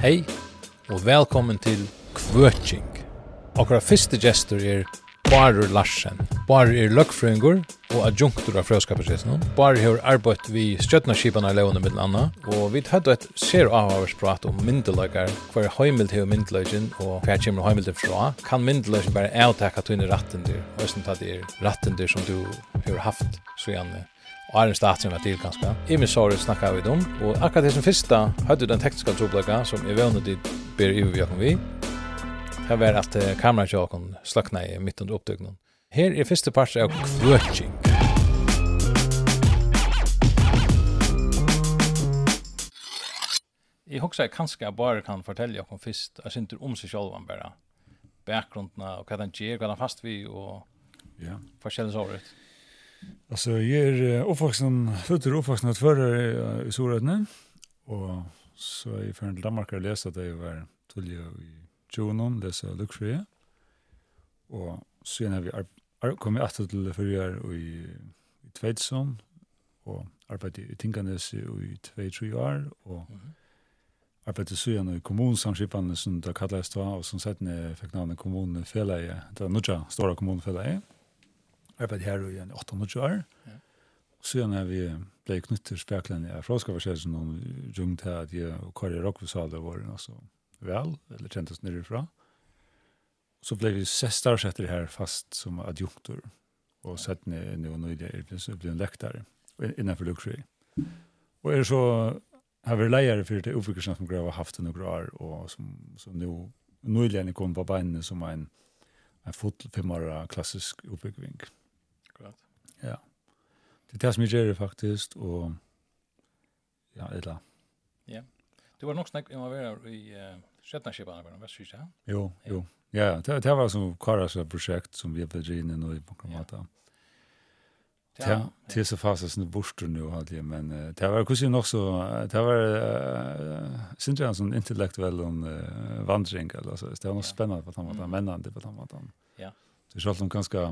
Hei, og velkommen til Kvøtjing. Akkurat første gestur er Barur Larsen. Barur er løgfrøyngur og adjunktur av frøskapasjesen. Barur har arbeidt vi stjøtnaskipene i levende mitt anna, og vi hadde et ser avhavsprat om myndeløkker, hver høymild til myndeløkken, og hver kommer høymild til fra. Kan myndeløkken bare avtakke at du er ratten og æsten tatt er rattendyr som du har haft, så gjerne Og er en statsrena til ganske. I min sorg snakka vi om. og akkurat det som fyrsta hadde den tekniska troblaka som i vannet dit ber i vi vi. Her var at kamerakjåkon slakna i mitt under opptøknen. Her er første part av kvøtjing. Jeg husker jeg kanskje jeg bare kan fortelle dere først, jeg synes om seg selv bare, bakgrunnen og hva den gjør, hva den fast vi og ja. forskjellig såret. Alltså jag är uppvuxen, fötter uppvuxen att förra i Sorödne. Och så är jag från Danmark och läste det jag var tullig i Tjonon, läste Luxury. Och sen har vi kom jag efter till förra i, i Tveitsson. Och arbetade i Tinkanes i två, tre år. Och arbeidde så igjen i kommunsamskipene som det kalles da, og som sett ned fikk navnet kommunefeleie, det er nødja, stora kommunefeleie arbeid her i 8-20 år. Ja. Og siden har vi ble knyttet til speklen i Afroskavarskjelsen og rungt her at jeg og Kari Rokkvusale var altså vel, eller kjentes nærifra. Så ble vi starsetter her fast som adjunktor og sett ned nå nå i det er ble en lektar innenfor Luxury. Og er så har vi leier for det oppbrukersene som har haft noen år og som, som nå nylig kom på beinene som en, en fotfemmere klassisk oppbyggving. Akkurat. Ja. Det er det som jeg gjør faktisk, og ja, eller. Ja. Du var nok snakk om å være i uh, Sjetnarskipan, var det vært sykt, ja? Jo, jo. Ja, det, det var som Karas projekt som vi har bedrivit nu i Bankamata. Ja. Ja, det er så fast att det borster nu hadde jeg, men uh, det var kanskje nok så, det var uh, synes jeg, en sånn intellektuell uh, vandring, eller så, det var något spennende på den måten, mm. männande på den måten. Ja. Det er selv om ganske,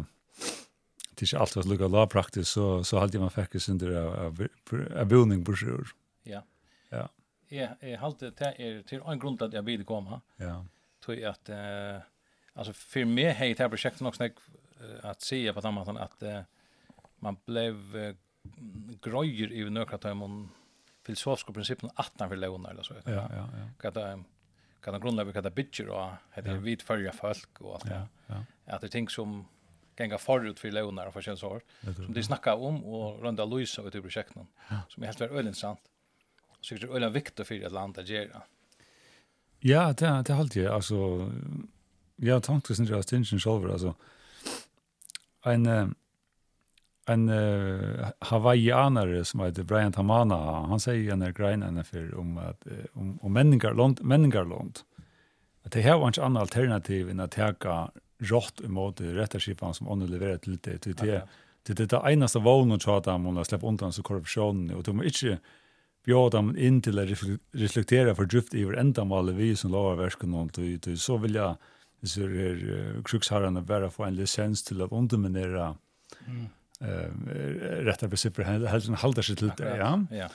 det är inte allt vad lugga la praktiskt så så hade man faktiskt synder av av på brochure. Ja. Ja. Ja, jeg halte det är till en grund att jag vil komma. Ja. Tror jag att eh alltså för mig hej det här projektet också när att se på annat att uh, man blev uh, grøyer i några timmar filosofiska principen att när vi lånar eller så. Ja, ja, ja. Hva det hva det grunda vi det bitcher och det er vidt folk och alt det. Ja. Att det ting som gänga förut för lånar för känns år som de snackar om och runda Luisa och typ projekten som är helt väl intressant. Så det är ölen viktigt för ett land att göra. Ja, det det halt ju alltså jag tänkte sen just intention själv alltså en en uh, hawaiianare som heter Brian Tamana han säger en grejen en för om att om om människor land att det här var inte annat alternativ än att ta rått emot rättarskipan som hon levererar till det till det. Det det det enaste vågen och chatta om att släppa undan så korruptionen och de inte bjöd dem in till att reflektera för djupt i vår mål vi som lovar värsken och så vill jag så är krukshararna bara få en licens till att underminera mm. eh, rätta principer helst en halda sig till det ja. ja.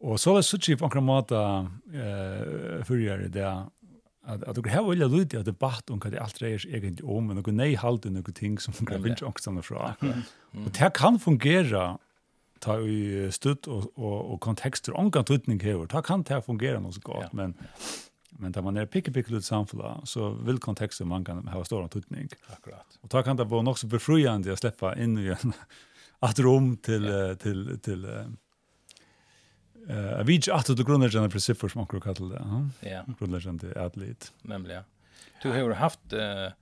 Och så var så typ på några måte eh förr det at at du har vilja lut at debatt om kvad alt reis egentlig om og nei halt og ting som kan vinch angstana fra. Og det kan fungera ta i stutt og og og kontekster angan tutning her. Det kan det fungera noe så godt, men men där man er picka picka ut samfla så vill kontexten man kan ha stor tutning. Akkurat. Och ta kan det vara också befriande att släppa in i en att rum till till till Eh vi gick åt det grundläggande principer som akkurat kallar det. Ja. Grundläggande atlet. Nämligen. Du har haft eh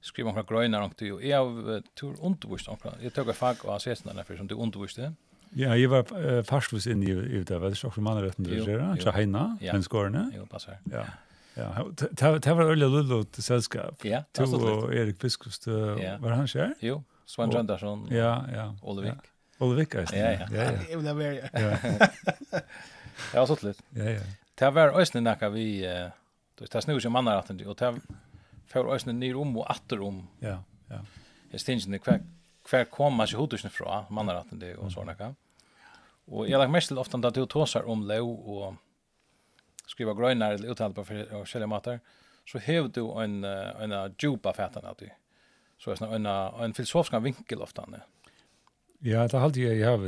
skriva några gröna och du är av tur undervist också. jag tog ett fack och assessorna för som du underviste. Ja, jag var fast was in i i det var det så man rätt det där. Så hejna, men skorna. Jo, passar. Ja. Ja, det var öliga lullut sällskap. Ja, absolut. Du och Erik Biskust, var han kär? Jo, Svan Jandarsson, ja, ja, Olevik. Ja. Ulrik är Ja, ja. Ja, ja. Jag vill vara. Ja. Ja, så lite. Ja, ja. Det var ösnen när vi då det snur som andra att och det för ösnen ner om och åter om. Ja, ja. Jag stängs inte kvar kvar komma sig hotusna från andra att det och såna kan. Och jag lägger mest ofta att du tåsar om lov och skriva grönar eller uttal på för skälla matar så hev du en en djupa fätan att du så är en en filosofisk vinkel ofta. Ja Ja, det har jag jag har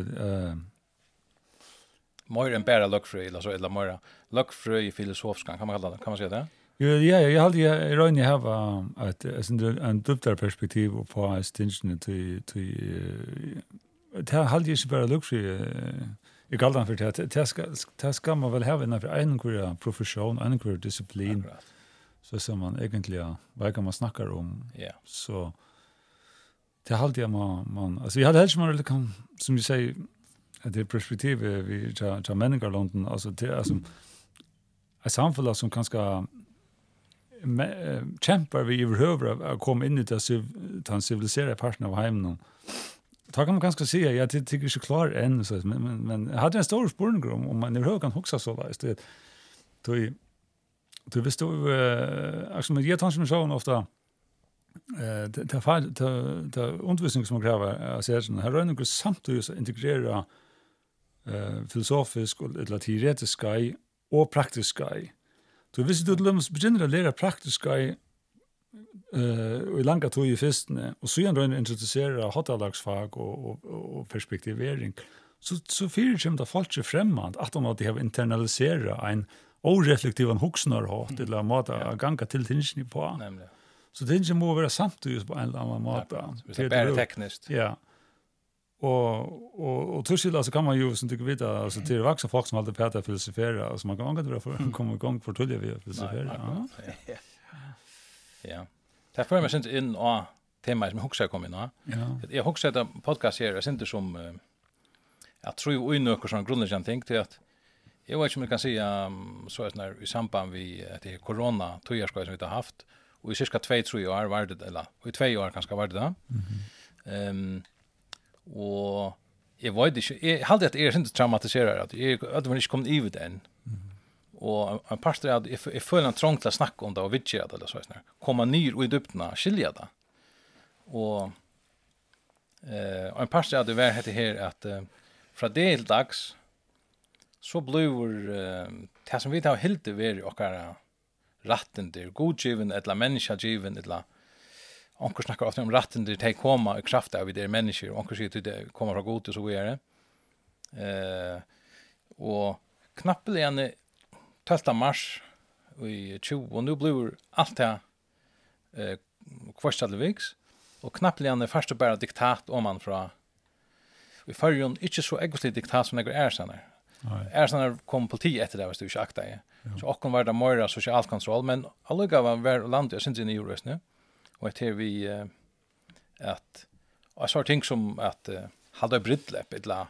mer än bara luxury eller så eller mer luxury filosofisk kan man kalla det kan man säga det. Jo ja, jag har jag rör jag har att en en djupare perspektiv på extension till till det har jag bara luxury i galdan för det det ska det ska man väl ha en för en kvar profession en kvar disciplin så som man egentligen vad kan man snacka om. Ja. Så det har alltid man, man alltså vi hade helst man kan som du säger att det perspektiv vi tar tar människor London alltså det alltså ett samhälle som kanske kämpar vi överhuvud att komma in i den civiliserade parten av hemmen. Då kan man ganska säga, jag tycker inte klar än, så, men, men, men jag hade en stor spårning om, om man överhuvud kan huxa så där. Det, då, då visste du, uh, alltså, jag tar som så ofta, det fall det det undervisning som krever av særsen. Her røyner ikke samt att integrera eh filosofisk eller teoretisk skai praktisk skai. Du visst du lømmes begynner att lära praktisk skai uh, i langa tog i fyrstene, och så ändå introducera introdusere hotalagsfag och och perspektivering, så, så fyrir kommer det folk ikke fremmant at de har internaliseret en oreflektiv hoksnarhatt eller måte å ganga til tingene på. Nemlig. Så det må være samtidig på en eller annen måte. Ja, det er bare teknisk. Ja. Og, og, og til så kan man jo, som du kan vet, altså, til vaksa folk som alltid prater filosofere, altså man kan ikke være for å komme i gang for tullet ved filosofera. Ja. ja. Det får jeg meg sint inn av temaet som jeg husker kom inn av. Ja. Jeg husker etter podcast her, jeg sint som, jeg tror jo unnøkker sånn grunnleggende ting til at, jeg vet ikke om jeg kan si, så er det i samband med det er jeg skal som vi har haft, Och i cirka 2-3 år var det, eller i 2 år kanske var det da. Mm -hmm. um, og jeg vet ikke, jeg halte at jeg er ikke traumatiserer, at jeg hadde var ikke kommet i det enn. Mm -hmm. Og en par steder, jeg, jeg føler en trång til å snakke om det og vidtje det, eller så, sånn. Komme nyr og i dyptene, skilje det. Og, eh, og en par steder, det var hette her at uh, fra det til dags, så blir eh, det som vi tar helt til å være i ratten der godgiven etla människa given etla Onkur snakkar ofta om ratten der tei koma i kraft av der mennesker, onkur sier til det koma fra god og så er det. Eh, og knappelig enn 12. mars i 20, og nu blir alt det eh, kvarstadleviks, og knappelig enn første bæra diktat om man fra i fyrjon, ikkje så egoslig diktat som jeg er senere. Är såna kom politi efter det var du ju akta. Så och var det mer social kontroll men alla var var land jag syns i Euros nu. Och att här vi att jag sa ting som att hade brytläpp ettla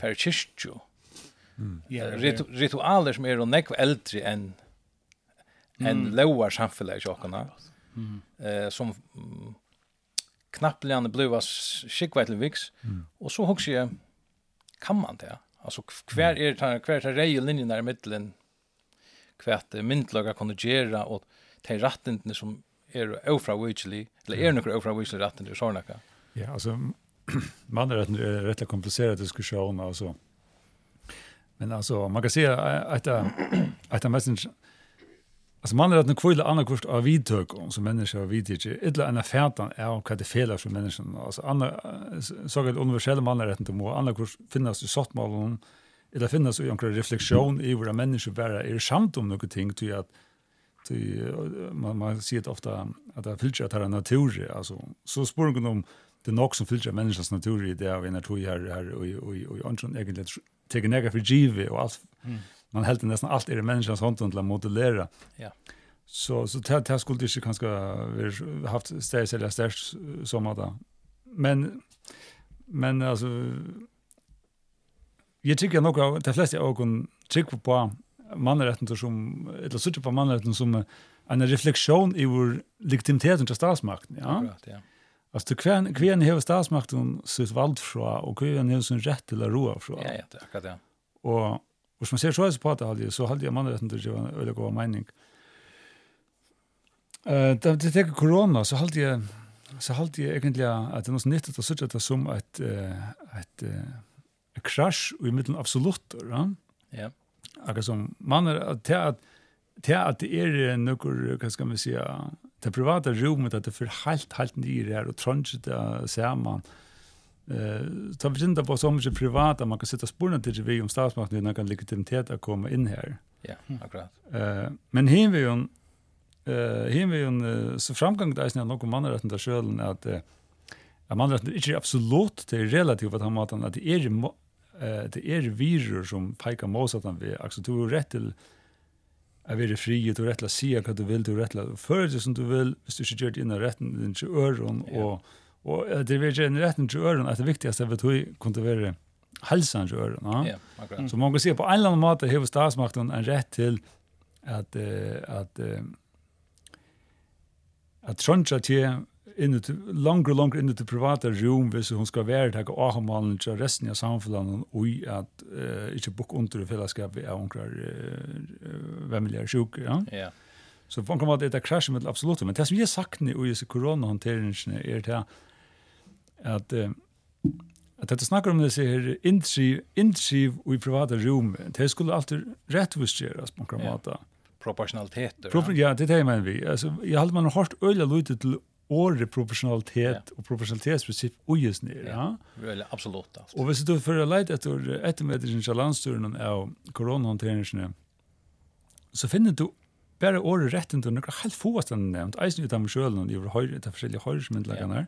för kyrkjo. Mm. Ritualer som är nog äldre än en lower samfälle i kyrkorna. Mm. Eh som knappt lärande blivas skikvärtlig viks. Mm. Och så hugger jag kan man det? Alltså kvar är det kvar är det linjen där i mitten. Kvart myndlagar kan göra och te rattentene som är ofra witchly eller är några ofra witchly rattentene såna kan. Ja, alltså man är rätt rätt komplicerad diskussion alltså. Men alltså man kan se att att att message Alltså man har att en kvilla andra kurs av vidtök om som människa av vidtök eller en affärtan är och vad det felar för människan alltså andra så att universella man är rätt inte må andra kurs finnas i sortmålen eller finnas i en reflektion i våra människor bara är samt om något ting till att till man man ser ofta att det filtrar att det är natur alltså så spår om det nok som filtrar människans natur i det av en natur här här och och och egentligen tar några för givet och allt man helt nästan allt är det människans hand att modellera. Ja. Så så det här skulle det kanske vi haft stäs eller stäs som att men men alltså jag tycker nog att de flesta av kon tycker på mannarätten som eller så på mannarätten som en reflektion i vår legitimitet till statsmakten, ja. Akkurat, ja. Alltså kvän kvän har statsmakten sitt vald från och kvän har sin rätt till att roa från. Ja, ja, akkurat ja. Och Hvis man ser så er på det, så hadde jeg mannretten til å gjøre en øyelig god mening. Uh, da det teker korona, så hadde jeg, så hadde jeg egentlig at det er noe nytt at jeg sitter det som et, et, et krasj i midten absolutter. Ja. ja. Akkurat som man er til at til at det er noe, hva skal man si, det private rommet at det er for helt, helt nye her, og trønner det sammen, og Eh, så vi inte på så mycket privata man kan sätta spårna till vi om statsmakten när kan legitimitet att komma in här. Ja, akkurat. Eh, men hen vi ju eh hen vi ju så framgång där är snarare någon man rätt där själv att att man rätt inte absolut det är relativt att han att att det är det är virus som pekar mot att han vi accepterar rätt till Jag vill fri och rättla se vad du vill, du rättla det som du vill, hvis du inte gör det innan rätten, din till öron och Och det vill ju en rätten till öron att det viktigaste vet hur kunde vara hälsan till öron. Ja, yeah. Så man kan se på en eller annan måte hur statsmakten en rätt till att uh, att uh, att truncha till in the longer longer in the private room hvis hon ska vara tag och ha malen till resten av samhället och i att uh, inte bok under fällskap är onkrar uh, vem sjuk ja. Ja. Så man kommer att det kraschar med absolut men det som jag sagt nu i coronahanteringen är det at uh, at dette snakkar om disse her indriv, indriv i privata rum, det skulle alltid rettvistgjeras på en måte. Proportionalitet. Pro ja, det er det jeg mener vi. Altså, jeg halde man har hørt øyla lute til året proportionalitet ja. og proportionalitetsprinsip uges nere. Ja, ja. absolutt. Alt. Og hvis du fører leit etter ettermedringen av landstyrene av koronahåndteringene, så finner du bare året rett inn til noen helt få at den nevnt, eisen ut av meg selv, og over høyre, til forskjellige høyresmyndlagene her.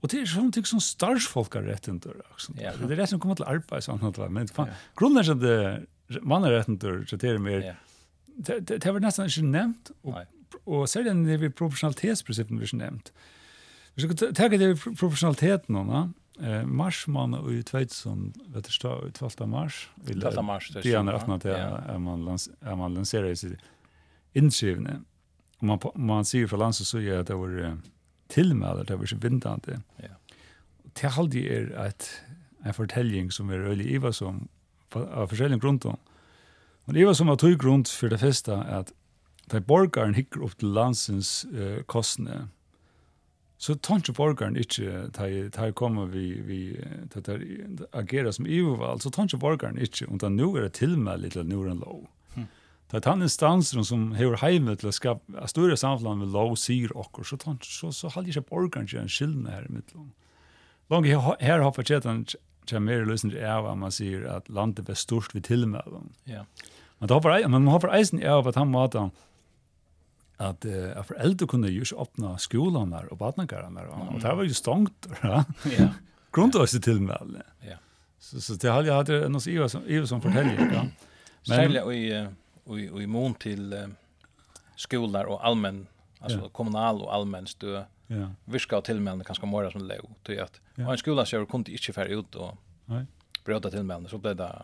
Og det er sånne ting som starsfolk har rett inn til. Det er rett som kommer til arbeid, sånn at det Men grunnen er at det man har rett inn så det er mer, det har vært nesten ikke nevnt, og særlig når vi professionalitetsprinsippen vi ikke nevnt. Hvis du tenker det professionaliteten nå, da, Eh mars man i Tvetsson vet du stå 12 mars. 12 mars. Det är 18 att man man lanserar sig innskrivne. Og man, man sier fra landet så gjør at det var tilmeldet, det var så vindende. Ja. Det halde er et, en fortelling som er øyelig iva som av forskjellige grunner. Men iva som har tog grunn for det første at da borgaren hikker opp til landsens uh, kostne, så tar ikke borgaren ikke, da kommer vi, vi da agerer som iva, så tar ikke borgaren ikke, om det nå er tilmeldet eller nå er en lov. Det er han instanser som hever heime til å skapa a større samfunn med lov sier okkur, så, han, så, så halde ikke borgeren til en skyldne her i middelen. Lange her har paketan til mer løsning av at man sier at landet er størst ved tilmelden. Ja. Men, det har, men man har for eisen av at han måtte at uh, at foreldre kunne jo ikke åpne skolen der og badnakarene der, og, og det var jo stångt, ja. ja. Grundløse tilmelden. Ja. Så, så det har jeg hatt noe som Iva som forteller, ja. Men, Særlig i... Uh i, i mån till eh, skolor och allmän alltså ja. kommunal och allmän stö ja. viska och tillmälande kanske mer som låg till att ja. en skola så kunde inte färra ut och nej bröta tillmälande så blev det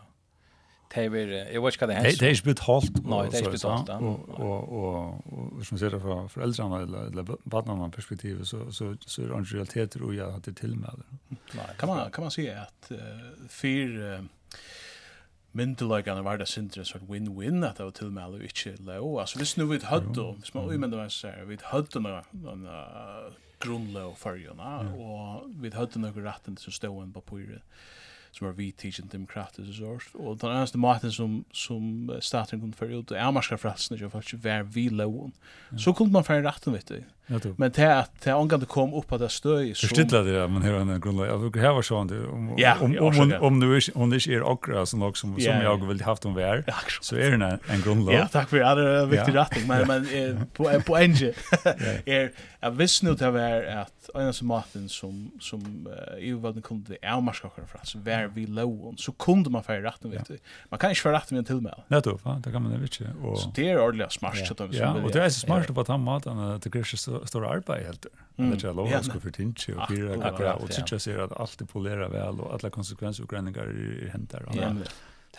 Tever, jag vet inte vad det hände. Det är ju halt. Nej, det är ju halt. Och, och, och, som ser det från föräldrarna eller, eller barnarnas perspektiv så, så, så är det en realitet och jag att det till med. Kan man, kan man säga att uh, för myndelagene var det sindre en sånn win-win at det var til med alle ikke lov. Altså, hvis nu vi hadde, hvis man uimender hva sier, vi hadde noen grunnlov fargjene, og vi hadde noen retten som stod en papiret som var vi tidsen demokratisk og sånt. Og den eneste maten som, som staten kunne føre ut, er marska frelsen, ikke var vi loven. Så kunne man føre retten, vet du. Men det att det angår kom upp att det stöj så Förstilla det men hur en grundlag. Jag vill ha sånt. om om om om nu är om det är akra som också som jag vill haft om vär så är det en grundlag. Ja, tack för det är viktig rättning men men på på enge är jag visst nu det var att en som Martin som som ju vad den kunde det är marskakar för så var vi lån så kunde man för rätten vet du. Man kan inte för rätten till tillmäl. Nej då, det kan man inte. Så det är ordentligt smart så det Ja, och det är så smart på att han maten att det grischas stora arbete helt det. Mm. Det är lov att ska för och fyra akkurat och tycka sig att allt det polera väl och alla konsekvenser och gränningar är händer. Ja.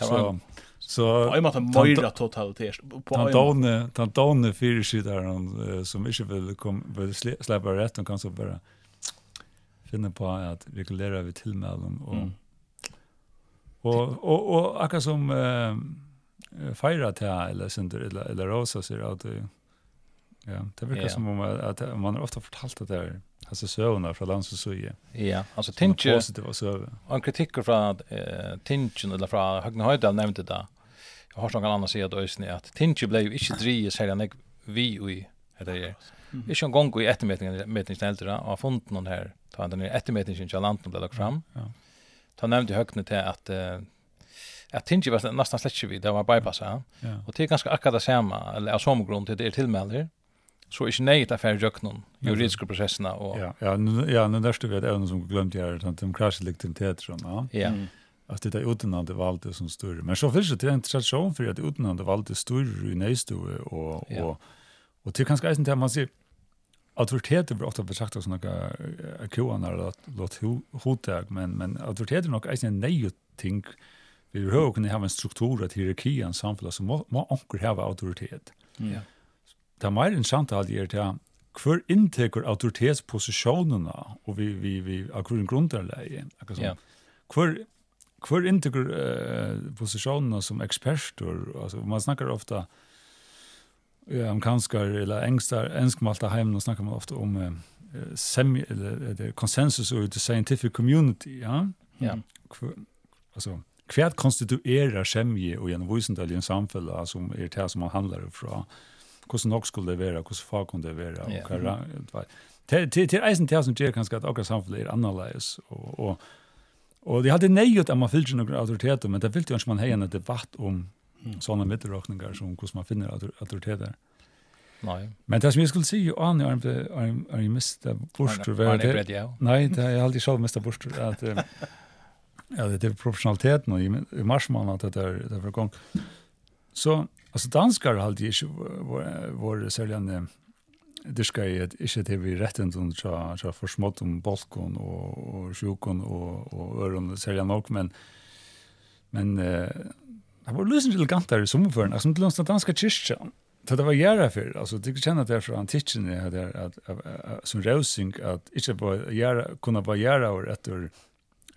Så så på en måte mera totalitet på en tantone tantone fyra sidor som inte vill kom vill släppa rätt och kan så bara finna på att regulera vi tillmälen och mm. och och och akkurat som eh, fira till eller sånt eller eller rosa ser att det Ja, det verkar ja. som om att, att man har ofta fortalt det där alltså sövna från lands och suje. Ja, alltså tinge positiva söv. En kritik från eh Tinchen eller från Högne Höjdal nämnde det. Jag har någon annan säga då ösni att tinge blev ju inte drie så här vi och det är. Vi kör gång i eftermätningen med den där och funnit någon här ta den i eftermätningen till landet blev lagt fram. Ja. Ta nämnde Högne till att att tinge var nästan släckt vid det var bypass ja. Och det är ganska akkurat samma eller av som grund till det är tillmäler så är det nej att färja jöknon juridiska processerna och ja ja ja den där stod vi även som glömt jag att de crash likt i teatern ja ja att det är utanande valde som större men så finns det en tradition för att utanande valde större i nästue och och och till kanske inte man ser Adverteter blir ofta betraktet som några kjoanar eller låt hotag, men, men adverteter är nog en nej ting. Vi hör kunna ha en struktur, att hierarki, en samhälle som må, må anker ha autoritet. Ja det er mer interessant at det er til hver inntekker autoritetsposisjonene og vi, vi, vi akkur en grunnleie, akkur sånn. Hver, hver inntekker uh, posisjonene som eksperter, altså man snakker ofte ja, om amerikanskar eller engstar, enskmalta heim, nå snakker man ofte om uh, semi, eller, eller konsensus og the scientific community, ja? Ja. Hver, altså, hva konstituerer semje og gjennom vysendelig samfunn som er det som man handler fra, hvordan nok skulle det være, hvordan fag kunne det være, og hva er det? Til eisen til som gjør kanskje at akkurat samfunnet er annerledes, og, og, og det hadde nøyet at man fyllte noen autoriteter, men det fyllte jo ikke man heier en debatt om sånne middelråkninger som hvordan man finner autoriteter. Nei. Men det som jeg skulle si, jo, Arne, er jeg mistet borster. Arne, det Arne, ja. Nei, det har jeg aldri selv mistet borster, at... Ja, det er professionaliteten, og i marsmålen at det er, det er for gong. Så alltså danskar hade ju vår var säljan det ska ju inte det vi retten til å ha för smått om balkon och och sjukon och och öron säljan nog men men uh, det var lösen elegantare i sommerføren, alltså til långt danska kyrkan det var jära för alltså det känner att det är från antiken är där att som rosing att inte bara jära kunna bara jära och efter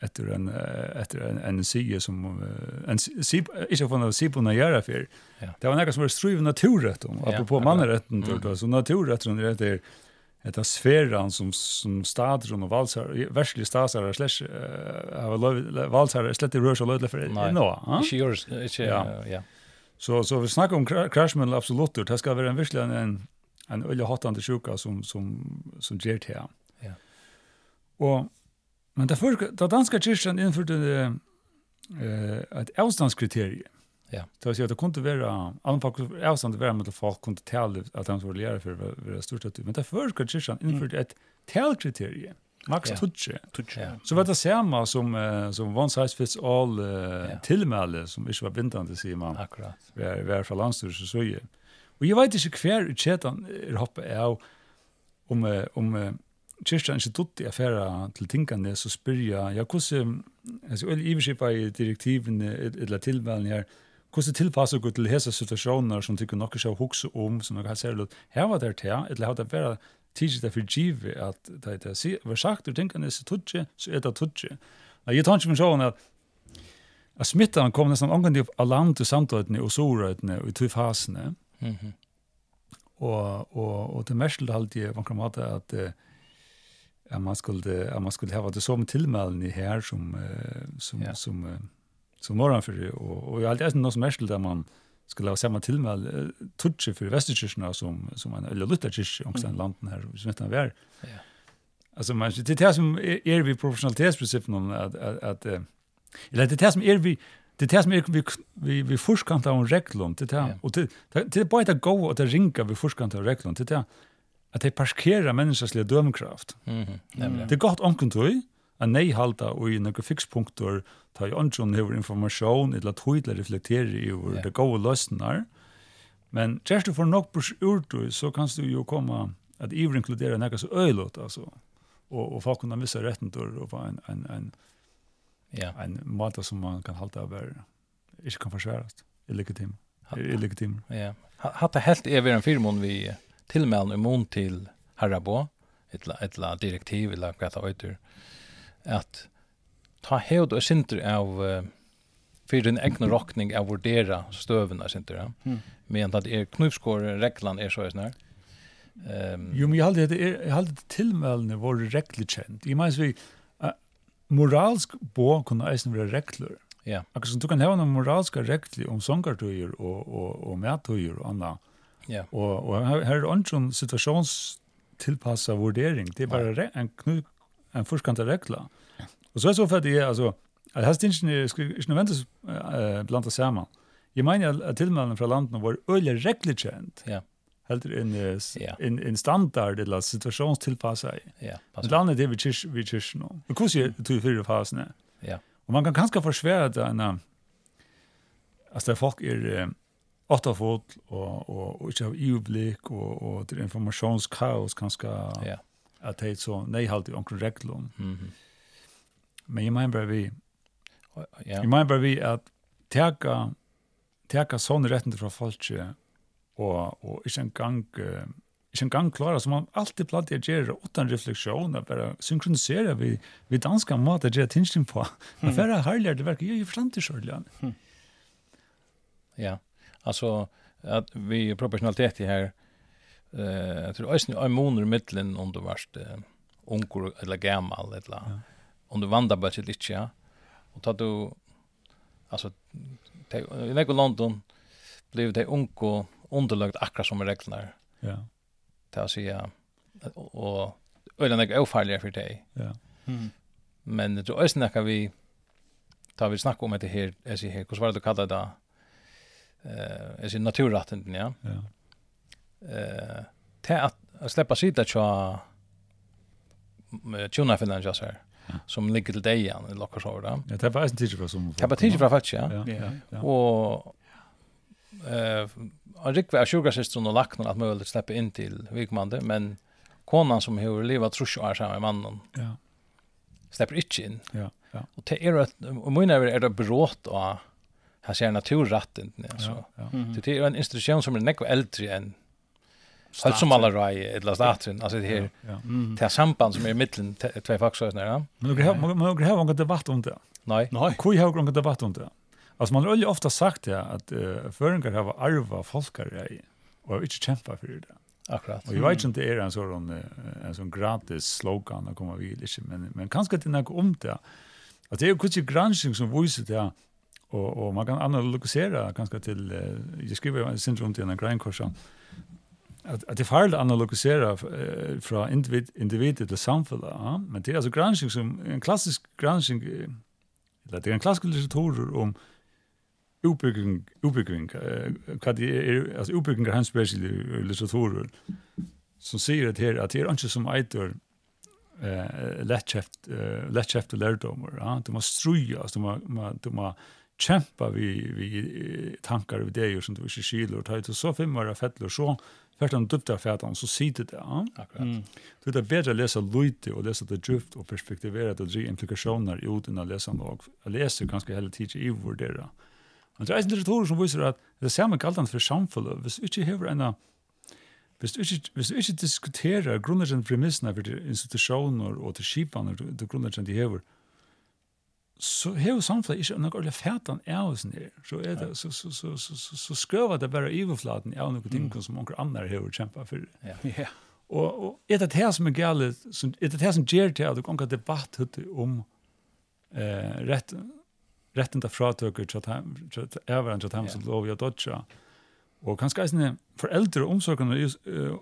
efter en efter en en sige som en sib ikke från på när göra för. Det var något som var struv naturrätt om apropå mannarätten tror jag så naturrätten det heter Eta sferan som, som stadron og valsar, verslige stasar slash av uh, valsar er slett i rørs og lødle for det nå. Ikke gjørs, ikke, ja. Så, så vi snackar om krasjmennel absolut det ska vara en virkelig en, en ölle hotande sjuka som, som, som ger det. Ja. Och Men därför för då danska kyrkan införde eh ett avståndskriterium. Ja. Det vill att det kunde vara anpassat avstånd vara med folk kunde tala att de skulle göra för det stort att men det för kyrkan införde ett talkriterium. Max Tutsche. Tutsche. Så vad det samma som som one size fits all tillmäle som inte var bindande säger man. Akkurat. Var var för landstyrelsen så ju. Och jag vet inte kvar i chatten hoppar jag om om kyrkjan ikke dutt i affæra til tingene, så spyr jeg, ja, hvordan, altså, eller iverskipa i direktivene, eller tilvælen her, hvordan tilpasser du til hese situasjoner som tykker nokka skal hukse om, som nokka ser ut, her var det til, eller har det vært tidsi det for givet at det er det var sagt, du tenker så tudje, så er det tudje. Nei, jeg tar ikke min sjåan at at smittan kom nesten omgang av land til samtøytene og sorøytene og i tog fasene. Mm -hmm. og, og, og det mest til halvdige vankramat er at uh, att man skulle att man skulle ha det som tillmälen i här som som ja. som som norran för det och och jag alltid något som mest där man skulle ha samma tillmäl touch för västerkyrkorna som som en eller lutherkyrka om sen landen här som vet han. Ja. Alltså man det det som är vi professionalitetsprincipen om att att eller det här som är vi det här som är vi vi vi forskant av reglom det här och det det är bara att gå och det ringa vi forskant av reglom det är at det parkerer menneskeslige dømkraft. Mm -hmm. Det er godt omkring tog, at nei halda og i noen fikspunkter ta i ånden hever informasjon eller tydelig reflektere over yeah. det gode løsner. Men kjærst du får nok på urtøy, så kan du jo komme at iver inkludere noe så øylåt, altså. Og, og folk kunne visse retten til og få en, en, en, yeah. en måte som man kan halda av inte ikke kan forsværes. Illegitim. Illegitim. Ja. Hatt det helt evig en firmon vi... Uh tilmelden imon til Harabo, etla, etla direktiv, eller hva det heter at ta hevd og sinter av uh, fyrir en egna rockning av vurdera støvuna sinter, ja. Mm. Men at er knivskåre reglan er så snar. Um, jo, men jeg halde det, jeg halde det tilmeldene var regler kjent. Jeg mener vi, uh, moralsk bo kunne eisen være regler. Ja. Yeah. Akkurat som du kan heva noen moralska regler om sångartøyer og, og, og, og medtøyer og anna. Ja. Og, og her, her er det andre situasjonstilpasset vurdering. Det er bare en, knu, en forskant regler. Og så er det så for at det er, altså, at her stinsen er ikke nødvendigvis uh, blanda sammen. Jeg mener at tilmeldene fra landene var øyelig regler kjent. Ja. Helt inn ja. en, en standard eller situasjonstilpasset. Ja, passer. Landet det vi kyrkjer vi kyrkjer nå. Men hvordan er det i fire fasene? Ja. Og man kan kanskje forsvære at en, altså der folk er, uh, åtta fot och och och inte av överblick och och det informationskaos kanske ja att det så nej halt i onkel reglum mhm mm men jag menar vi ja jag menar vi att tärka tärka sån rätten från folk och och inte en gång ikke engang klara som man alltid platt jeg gjør, utan refleksjon, jeg bare synkroniserer vi, vi danska måte att gjør tingsting på. Men for det herligere, det verker, jeg er forstand til sjølgen. Ja. Alltså att vi proportionalitet i här eh jag tror ösn i månad mitten om du varst onkel eller gammal eller ja. om du vandrar bara till lite ja. Och tar du alltså i Lego London blev det onko underlagt akkurat som reglerna. Ja. ta vill säga och eller något ofarligare för dig. Ja. Mm. Men det är ösn vi tar vi snacka om det här, är så här, hur var det kallar det? eh är sin naturrätten ja. Ja. Eh till att släppa sitta tja tjuna för den just här som ligger till dig igen i lockar så där. Ja, det var en för som. Det var tidsfra faktiskt ja. Ja. Och eh Rick gick var sugar och lacknar att möjligt släppa in till Vikmande men konan som hur leva tror jag är med mannen. Ja. Släpper inte in. Ja. Ja. Och det är att och mina är det brått och här ser naturrätten alltså. Ja, ja. Mm -hmm. Det är en institution som är näck äldre än Allt som alla rai ett last atrin alltså det här det här samband som är i mitten två faktorer ja. Men vi har man har har en debatt om det. Nej. Nej. Kui har en debatt om det. Alltså man har ju ofta sagt ja att uh, föringar har arva folkare och har inte kämpa för det. Akkurat. Och jag vet inte det är en sån en sån gratis slogan att komma vid liksom men men kanske det är något om det. Att det är ju kanske granskning som visar det Og, og man kan analysera ganska till jag skriver en syndrom till en greinkorsan, att att det fall analysera eh, från individ individet til samfunnet, ja? men det er alltså granskning som en klassisk granskning eller det er en klassisk litteratur om uppbygging uppbygging vad det är alltså utbygging av hans litteraturer, som sier at här att det är inte som eitör eh lättkäft eh lättkäft lärdomar ja du måste struja du måste du måste kjempa vi, vi tankar og ideer som du ikke skiler, og ta ut og så femmar av fettler, så hvert han dupte av fettene, så sier det. Ja? Akkurat. Mm. Du vet, det er bedre å lese løyte og lese det djupt og perspektivere det og dri implikasjoner ut enn å lese noe. Jeg leser ganske hele tiden i vurdere. Men det er en litteratur som viser at det er samme galtan for samfunnet. Hvis du ikke hever en Hvis du ikke, hvis du ikke diskuterer grunnleggende premissene for institusjoner og til skipene, til grunnleggende de hever, så hevur samfunnet ikke noe ordentlig fætan av oss nere. Så, er det, så, så, så, så, så, så skrøver det bare overflaten av noen ting som noen andre hevur kjempet for. Ja. ja. Og, og er det her som er gale, som, er det her som gjør til at du kan ha debatt om eh, rett, retten til fratøkker til at jeg var en til at jeg var en til at jeg var en til at Og kanskje eisne foreldre og omsorgene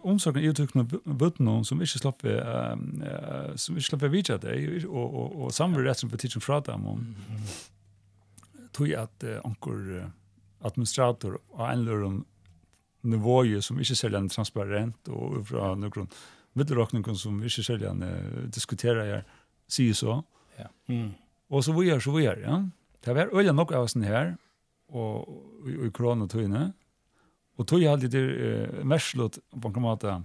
omsorgene i uttrykkene bøttene som ikke slapp ved uh, som ikke slapp ved vidtja deg og, og, og samver rett som betyr som fra dem om tog at uh, anker administrator av en løren nivåje som ikke selger en transparent og fra noen middelråkningen som ikke selger en uh, diskuterer her sier så ja. mm. og så vi er så vi er ja. det var øyne nok av oss her og i, i koronatøyene og Och tog jeg alltid det märslut på en måte.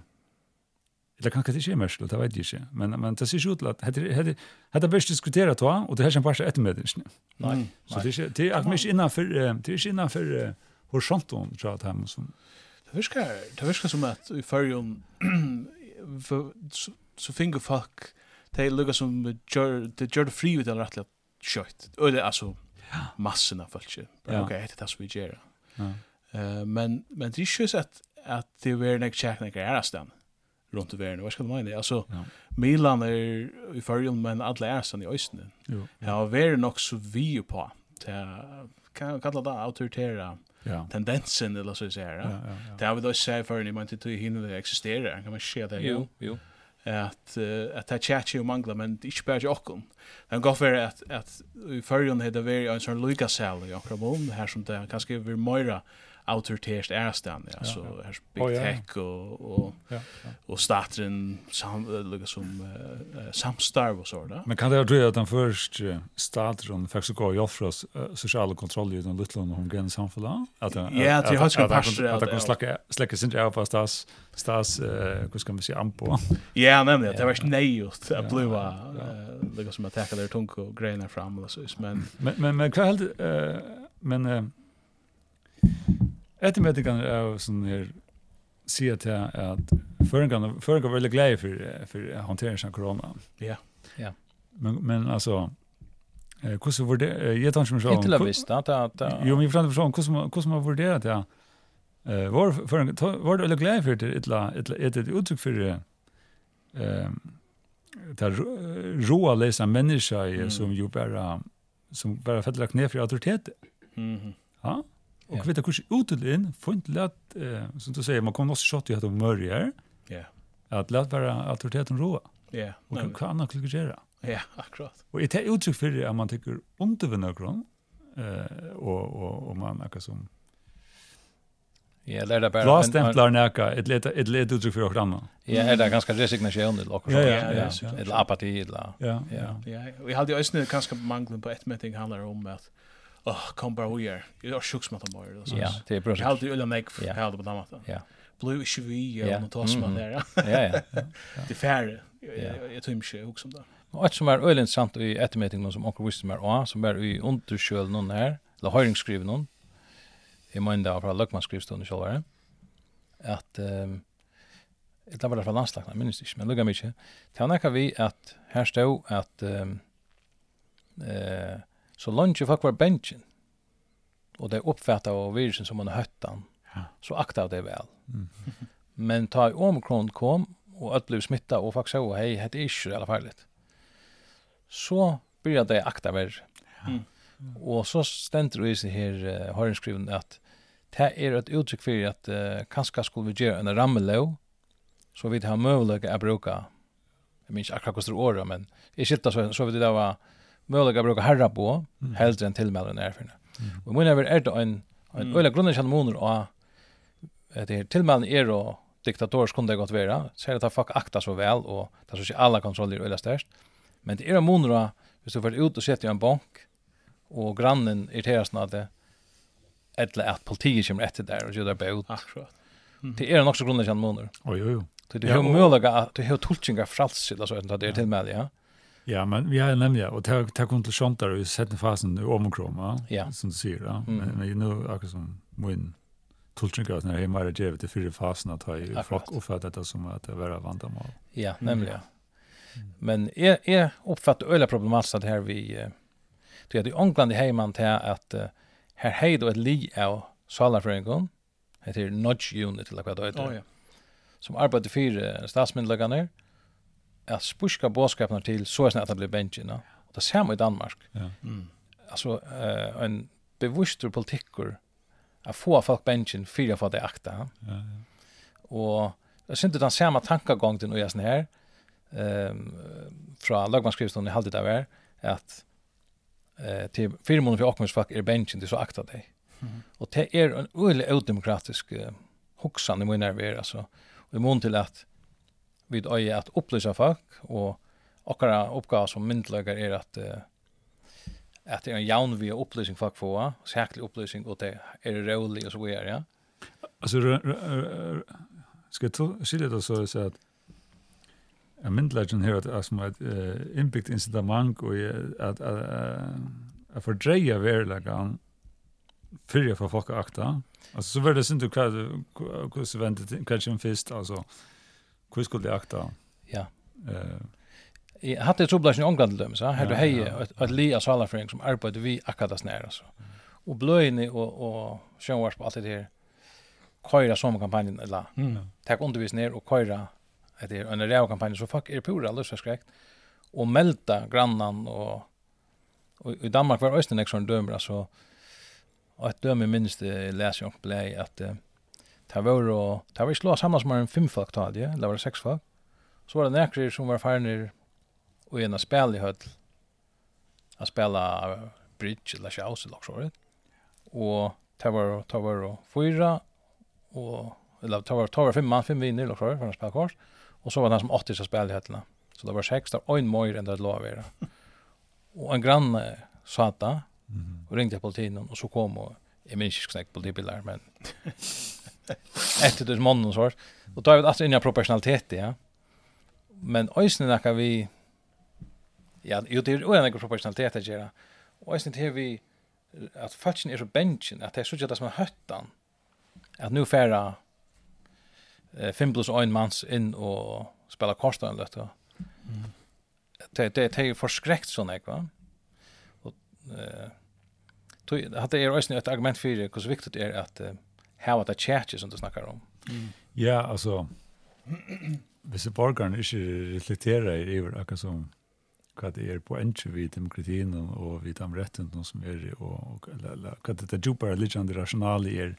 eller kan kanske inte är märslut, det vet jeg ikke, Men, men det ser ikke ut til at det er best diskuterat to, og det här känns bara ett medel. Nej. Så det är, det är mycket innanför, det er ikke innenfor uh, horisonten tror jag att här som... Det verkar, det verkar som at i förrjun så så finner folk det er lukar som gjør, det gjør det fri ut eller rättligt kött. Eller alltså av folk. ok, det er det som vi gjør. Ja. Uh, men men det är ju så att att det är en checknick är där runt i världen. Vad ska man mena? Alltså ja. Milan är i förrjun men alla är sen i östen. Jo. Ja, vi är nog så vi på. Det kan kalla det autoritära ja. tendensen eller så att säga. Ja, ja, ja. Det har vi då sett för när man inte tog hinner det existerar. Kan man se det? Jo, jo at uh, at ta chatchi og mangla men ikki bæði okkum. Han gaf ver at at i førjun hetta veri en sån Lucas sal í okkum her sum ta kanska ver meira autoritärt ärstan ja, så ja, ja. big oh, ja. tech och och ja, ja. och staten sam lika som uh, samstar och sådär. Men kan det vara att den först staten faktiskt går ju offra uh, sociala kontroll i den lilla hon gren samfälla att ja att jag har ska passa att jag kan släcka släcka sin av fast stas stas eh hur ska man säga ampo. Ja, nämligen det var snäjt att blåa lika som att attacka där tunko och grenar fram och så men men men vad helt eh men Etter med det kan jeg sånn her, si at jeg at føringen, føringen var veldig glad for, for håndteringen av korona. Ja, ja. Men, men altså, eh, hvordan var det, jeg tar ikke meg sånn. Hittil har visst at... at jo, men jeg forstår sånn, hvordan, hvordan var det at Ja. Eh, var, føringene, var det veldig glede for det, et eller uttrykk for det, det råa läsa människa mm. som ju bara som bara fäller knä för auktoritet. Mhm. Mm ja. Och yeah. vet du hur utelin får inte lätt eh, som du säger man kommer också shot ju att mörja. Ja. Att lätt bara auktoriteten roa. Ja. Yeah. Och kan kan också göra. Ja, akkurat. Och det är uttryck för att man tycker om det grön eh och och och man är som Ja, det är det bara... Lars stämplar näka, ett litet uttryck för oss Ja, är det ganska resignation eller också. Ja, ja, ja. Eller apati eller... Ja, ja. Ja, vi hade ju ösnet ganska manglen på ett meeting handlar om att oh, kom bara vi är. Jag har sjukt smattat mer. Ja, det är bra. Jag hade ölen mig för jag hade på damat. Ja. Blue is vi och något tas man där. Ja, ja. Det färre. Jag tror inte också om det. Och ett som är ölen sant i ettermätningen som onkel visste mer och som är i undersköld någon här. Eller höringskriven någon. I mind där från Luckman skrivstunden själva. Att ehm Det var det från landslagene, minns inte, men lugga mig inte. Det var vi att här stod at eh Så lunge folk var benchen. Och det uppfattar av virusen som man har höttan. Så akta det väl. Mm. Men ta i omikron kom och att blev smitta och faktiskt så hej det är inte i alla fall. Så började det akta värre. Mm. Och så stendur det i sig här har en skriven att det är ett uttryck för att uh, kanskje skulle vi göra en rammelov så vi har möjlighet att bruka jeg minns akkurat kostar året men i skilta så, så vi det var möjliga att bruka herra på, mm. hellre än tillmälen är för. Mm. Och mina är det en, en öjla grunden känner månader och att det tillmälen är och diktatorisk kunde det gått vara. Så är det att folk akta så väl och det så sig alla kontroller öjla störst. Men det är en månader hvis du får ut och sätter i en bank och grannen irriteras när det eller att politiet kommer efter där och gör det bot. Akkurat. Mm. Det är nog också grunden känner månader. Oj, oj, oj. Det är ju möjliga att det är tolkningar fralsigt alltså att det är tillmälen, ja. Ja, men vi har nämligen och ta ta kom till där i sätta fasen i omkrom, va? Ja. Som du säger, ja. Men men nu akkurat som min tultringar när hemma är det till fyra fasen att ha i flock och för detta som att det vara vandamål. Ja, nämligen. Men är är uppfattar öliga problematiskt att här vi tror att i England i hemman till att här hej då ett li av salarfrängon heter nudge unit eller vad det heter. Oh, ja. Som arbetar för statsmyndigheterna att spuska bådskapen till så snart det blir benchen. No? Och det ser man i Danmark. Ja. Mm. Alltså eh, en bevisst politiker att få folk benchen fyra för att akta. Ja, ja. Och jag syns inte den samma tankegång den och jag sån här ehm från lagmanskrivstolen i halvtid av er att eh till fyra månader för Akmens fack är benchen det så akta dig. Mm. Och det är en öle odemokratisk uh, huxan i min nerver alltså. Och i mån till att vi øye at opplysa folk, og okkara oppgave som myndelager er at uh, at det er en jaun vi opplysning folk få, særlig opplysning, og det er rolig og så videre, ja. Altså, skal jeg skilje det så så si at en myndelagen her er som et innbyggt incitament og at jeg fordreier verileggen fyrir for folk akta. Alltså så var det synd du hva du hva du hva du hva du Hur skulle jag akta? Ja. Eh Jag hade trubbel i England til dem så här du hej att Lia Salafring som arbetade vi akadas nära så. Och bløyene och och sjønvars på allt det her, Köra som eller. Mm. takk undervisning och köra att det är en real så fuck är pura alldeles förskräckt. Och melta grannan och och i Danmark var Östern extra dömer alltså att dömer minst läs jag blä att Det var jo, det var ikke lov sammen som var en fem folk da, det var det seks folk. Så var det nekker som var ferner og en av spil i høyt, a spela bridge eller sjaus eller så vidt. Og det var, det var jo fyra, og, eller det var, det var fem mann, fem vinner eller så vidt, for en spilkors. Og så var det han som åttis av spil i høytene. Så det var seks, det var en møyre enn det lov å. Og en grann sa det, og ringte politien, og så kom og, jeg minns ikke snakk politibilar, men etter det mannen og sånt. Og da er vi alltid inn i proportionalitet, ja. Men øyne nekka vi, ja, jo, det er jo en proportionalitet, jeg gjør det. Og øyne til vi, at fatsen er så bensin, at det er så ikke det som er høttan, at nu færa eh, fem plus en mans inn og spela korsdagen, vet du. Mm. Det, det, det är förskräckt sån sånn, va? Och eh, uh, det er øyne et argument for hvordan viktig det er at, uh, hava det kjætje som du snackar om. Mm. Ja, altså, hvis borgerne ikke reflekterer over akkurat som hva det er på enkje vid demokratien og vid de rettene som er, og, og eller, hva det er djupere liggende rasjonale er,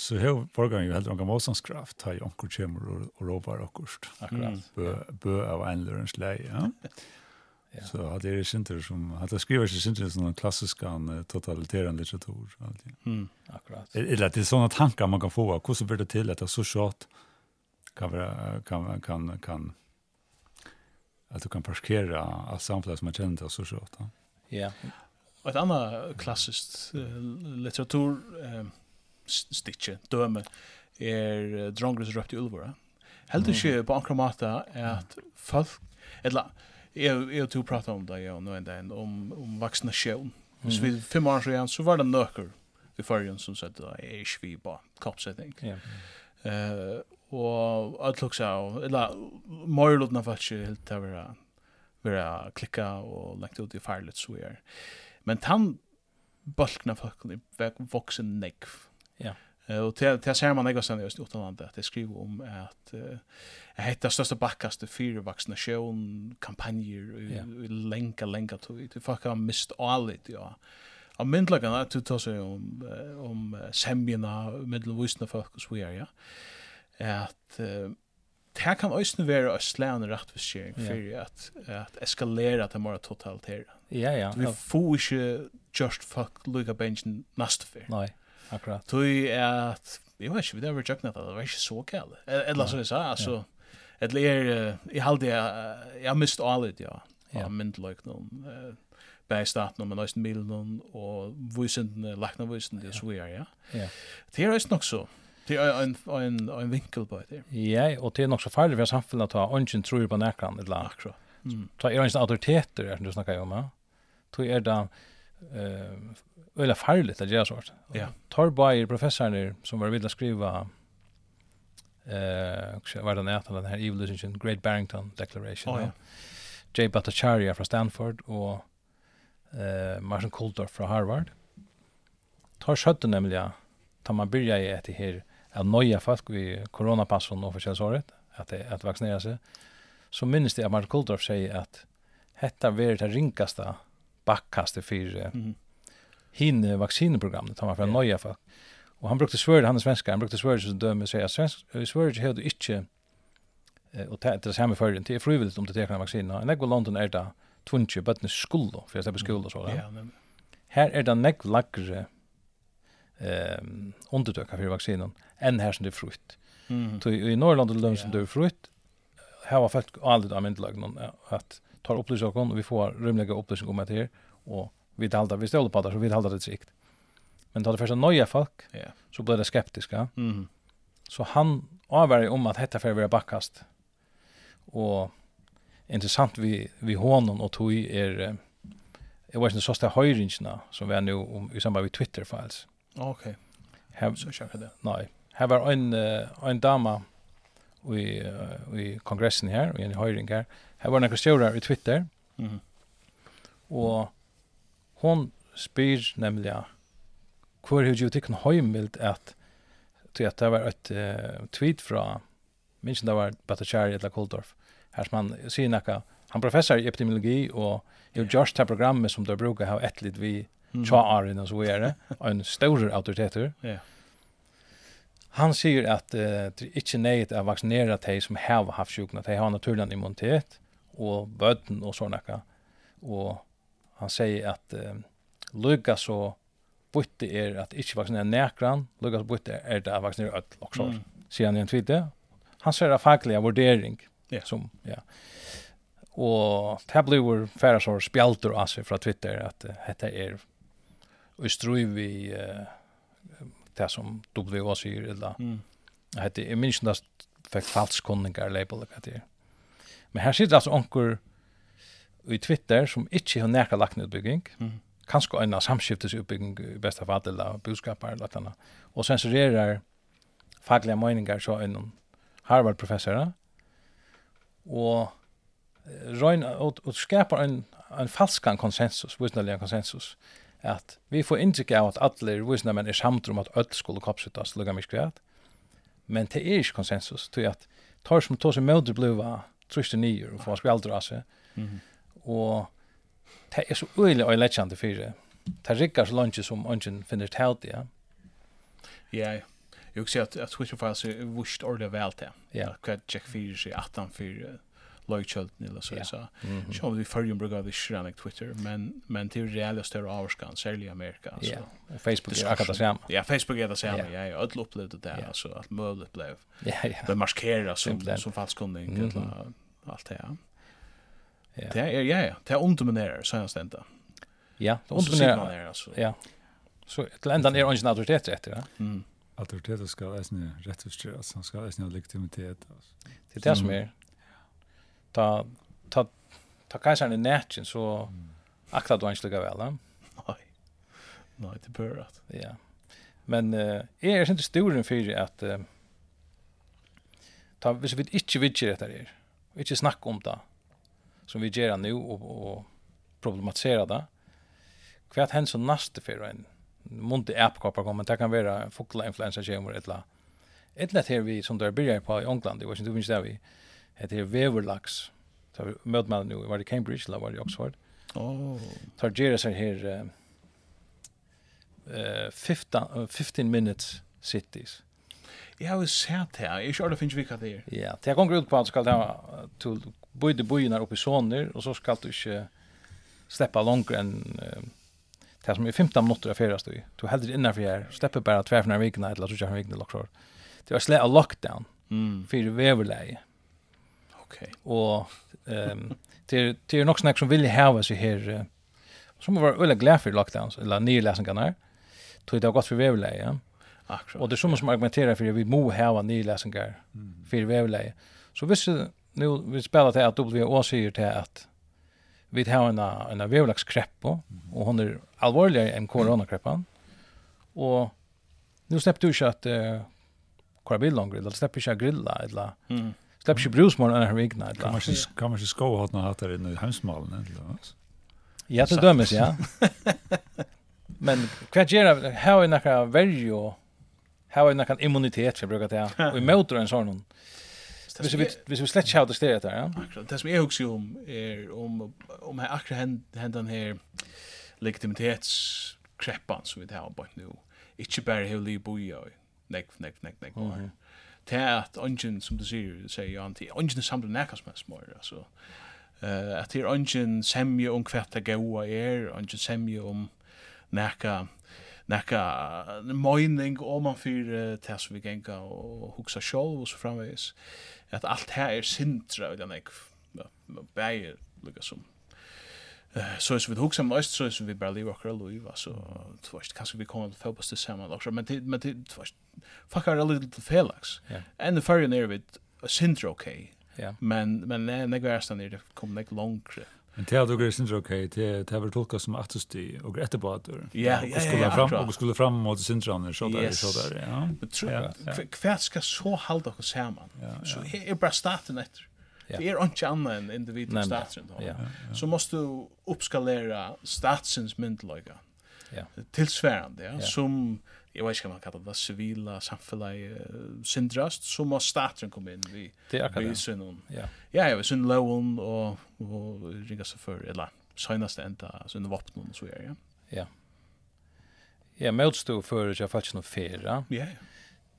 så har borgerne jo heller noen motstandskraft, har jo anker kommer og, og råper akkurat. Akkurat. Bø, bø av en lørenslei, ja. Ja. Så det är synter som att skriva sig synter som en klassisk an totalitären litteratur alltid. Mm, akkurat. Eller det är såna tankar man kan få. Hur så blir det till att det så short kan vara kan kan kan att du kan parkera allt samfället som man känner till så short. Ja. ja. Och ett annat klassiskt litteratur eh, stitche döme är Drongres röpt i Ulvora. Helt inte på ankra mata att folk eller jag jag tog prata om det ja nu ända en om om vaccination. Mm. Så vid fem år sedan så var det nöcker i förrjun som sa att det är vi bara kroppssättning. Ja. Eh och att luxa eller mer låt när vart helt där vara vara klicka och lagt ut i filet så är. Men han bulkna folk i vuxen neck. Ja. Eh och det det ser man något sen just utan att det skriver om att jag heter största backaste fyra vuxna shown kampanjer i länka länka till till fucka mist all it ja. Och myndlagarna att du tar sig om om semjena medelvisna folk och så ja. Att det kan også være å slå en rettforskjering for at, at eskalere til mer totalitære. Ja, ja. Vi får ikke just fuck lukka bensin neste fyr. Nei. Akkurat. Tui at, jeg vet ikke, det var tjøknet at det var ikke så kall. Eller som jeg sa, altså, eller er, jeg halde jeg, jeg har mist allit, ja. Jeg har myndløyk noen, bæg staten, men også mil noen, og vysen, lakna vysen, det så vi er, ja. Det er også nok så. Det er en en en vinkel på det. Ja, og det er nok så farligt för samhället att ha ungen tror på näkan eller akra. Ta är en autoritet det du snackar om, ja. Tog er det eh eller farligt att göra sånt. Ja. Tar bara professorn som var vilda skriva eh vad den heter den här Evolution Great Barrington Declaration. Oh, ja. Jay Bhattacharya från Stanford och eh Martin Kulldorff från Harvard. Tar skötte nämligen tar man börja i ett här av nya folk i coronapassen och försäljningsåret att det att vaccinera sig. Så minns det att Martin Kulldorff säger att detta verður det rinkaste bakkastet fyrir mm hin vaccinprogrammet tar var för nya för. Och han brukte svär han är svenska, han brukte svär så dömer sig att svensk svär hade inte eh och det det samma för det är frivilligt om det tar vacciner. Och jag London är där tvunche but the school då för det är skola och så där. Ja, men här är det näck lackre ehm undertöka för vaccinen än här som det frukt. Mm. Så i Norrland och Lund som det är frukt här var folk aldrig använt lag någon att tar upplysningar och vi får rymliga upplysningar om det här och vi talda vi stål på det, så vi talda det sikt. Men då det första nya folk, yeah. så blev det skeptiska. Mm. Så han avvärde om att hetta för vara backast. Och intressant vi vi honom och tog er eh, det var inte så stora höjringarna som vi är nu om, i samband med Twitter files. Okej. Okay. Så kör det. Nej. Här var en en dama i i kongressen här och en höjring här. Här var några stora i Twitter. Mhm. Och hon spyr nemliga hvor hur ju tycker høymild att till att det var ett uh, tweet från minns det var Batachari eller Koldorf här som han sier nekka han professor i epidemiologi og jo Josh det programmet som de brukar ha ett lit vi tjaaren og så videre en stor autoriteter ja. Han säger att uh, det är inte nøyt att vaccinera de som har haft sjukna, de har naturlig immunitet, och böden och sådana. Och han säger att uh, lugga så bytte är att ikke vaksinere näkran, lugga så bytte är det att vaccinera öll också. Mm. sier han i en tweet. Han säger att fackliga vurdering, yeah. som, ja. Och det här blir færre så spjalter av seg från Twitter att uh, detta är i tror vi uh, det som WHO sier, eller mm. Det är minst det fikk falsk kunningar label det Men här sitter alltså onker, i Twitter som ikke har nærka lagt ned utbygging, mm. kanskje en av samskiftesutbygging i bästa fall, eller budskaper eller annet, og sensurerer faglige meninger så en Harvard-professor, og røyna, og, og skapar en, en falskan konsensus, visnaliga konsensus, at vi får inntrykk av at alle visna menn er samt om at öll skulle koppsuttas lukka miskvæt, men det er ikke konsensus, tog at tar som tar som møter bliva trusste nyer og få av seg, mm -hmm og det er så øyelig og letjende for det. Det rikker så langt som ungen finner til halte, ja. Ja, jeg vil si at, at Twitter faktisk er vurst ordentlig vel til. Ja. Hva Jack Fyrer sier, at han fyrer Løykjølten eller så. Ja. Mm -hmm. Så om vi førjen bruker vi skrannig Twitter, men, men til reelle større avskan, særlig i Amerika. Ja, og Facebook er akkurat det samme. Ja, Facebook er det samme, ja. Jeg har alle opplevd det der, altså, alt mulig blev. Ja, ja. Det markerer som, som falskundning, mm -hmm. alt det, ja. Ja. Det är ja ja, det är underminerar så jag stända. Ja, underminerar alltså. Ja. Så till ändan är ingen autoritet rätt, ja. Mm. Autoritet ska äsna rättfärdigas, han ska äsna legitimitet alltså. Det er det som er. Ta ta ta kejsaren i nætjen, så akta du ikke lika vel, ja? Nej. Nej, det bör att. Ja. Men uh, eh är inte stor at uh, ta hvis vi ikke vill dette her, är. Vi inte om det som vi gjør nå og, og problematisera det. Hva er händer som neste for en munte appkapar kommer det kan vara fågla influensa kommer etla. Etla her vi som du där byrjar på i England, det var ikke du minns det vi. Det er är Weverlax. Så møtt med nu var det Cambridge eller var det Oxford. Oh. Tar Jera sig här eh 15 15 minutes cities. Jag har sett här. Jag körde finns vilka det är. Ja, det går ut på at du skal ha till bøyde bøyene oppe i soner, og så skal du ikke släppa långt än uh, det som är 15 minutter av färdas du. Du är hellre her, slipper bare bara tvärfna vikene, eller så kör vikna lockar. Det var släppa lockdown mm. för väverläge. Okej. Okay. Och ehm det till något snack som vill ha sig här uh, som var öle glad för lockdowns eller nyläsningarna. Tror det har gått för väverläge. Akkurat. Och det är som som argumenterar för vi må ha nyläsningar för väverläge. Så visst nu vi spelar till att WHO säger till att vi har en en vevlaxkrepp och hon är allvarligare än coronakrepan. Och nu släppte du ju att uh, kvar bil långt eller släppte ju grilla eller mm. släpper ju brusmorgon när vi ignade eller kan man sig kan man sig skoa hat när hatar inne i hemsmalen eller vad? Ja, det dömes ja. Men vad gör det? Hur är några värjo? Hur är några immunitet jag brukar ta? Och i motorn sån någon. Hvis vi hvis vi slett sjá det stedet der, ja. Akkurat. Det som jeg husker om er om om her akkurat hen den her legitimitetskreppan som vi det har bort nu. Ikke bare hele livet li boja. Nek nek nek nek. Det er at ungen som du sier, sier jo anti, ungen er samlet samler som mest mer, altså. Uh, at det er ungen semje om hva det gaua er, ungen semje om nekka nekka møyning om man fyrir uh, det som vi genga og hugsa sjálv og så framvegis at alt her er sintra utan jag bäger lukka som Uh, så är vi hugsa om öst så är vi bara lever och altså, du vet, kanskje vi kommer att följa oss samman också men det men det tvärst fuckar litt til felix and the fire near with a sintra okay men men när det går det kom nek långt Men det hadde grejen syndra okej, det det har tolka som att og och rätt på att. Ja, ja, ja. Fram och skulle fram mot syndran så där så der, ja. Men tror jag kvärt ska så hålla oss samman. Så er bara starten efter. Det är inte annat än individens statsen då. Så måste du uppskalera statsens myndlaga. Ja. Tillsvärande, ja, som jag vet inte vad man kallar det civila uh, syndrast så må staten komma in vi vi synon ja. Ja jag syn lowen och och ringa så för eller senast ända så en vapen och så är ja. Ja ja motstå för jag faktiskt nog fera ja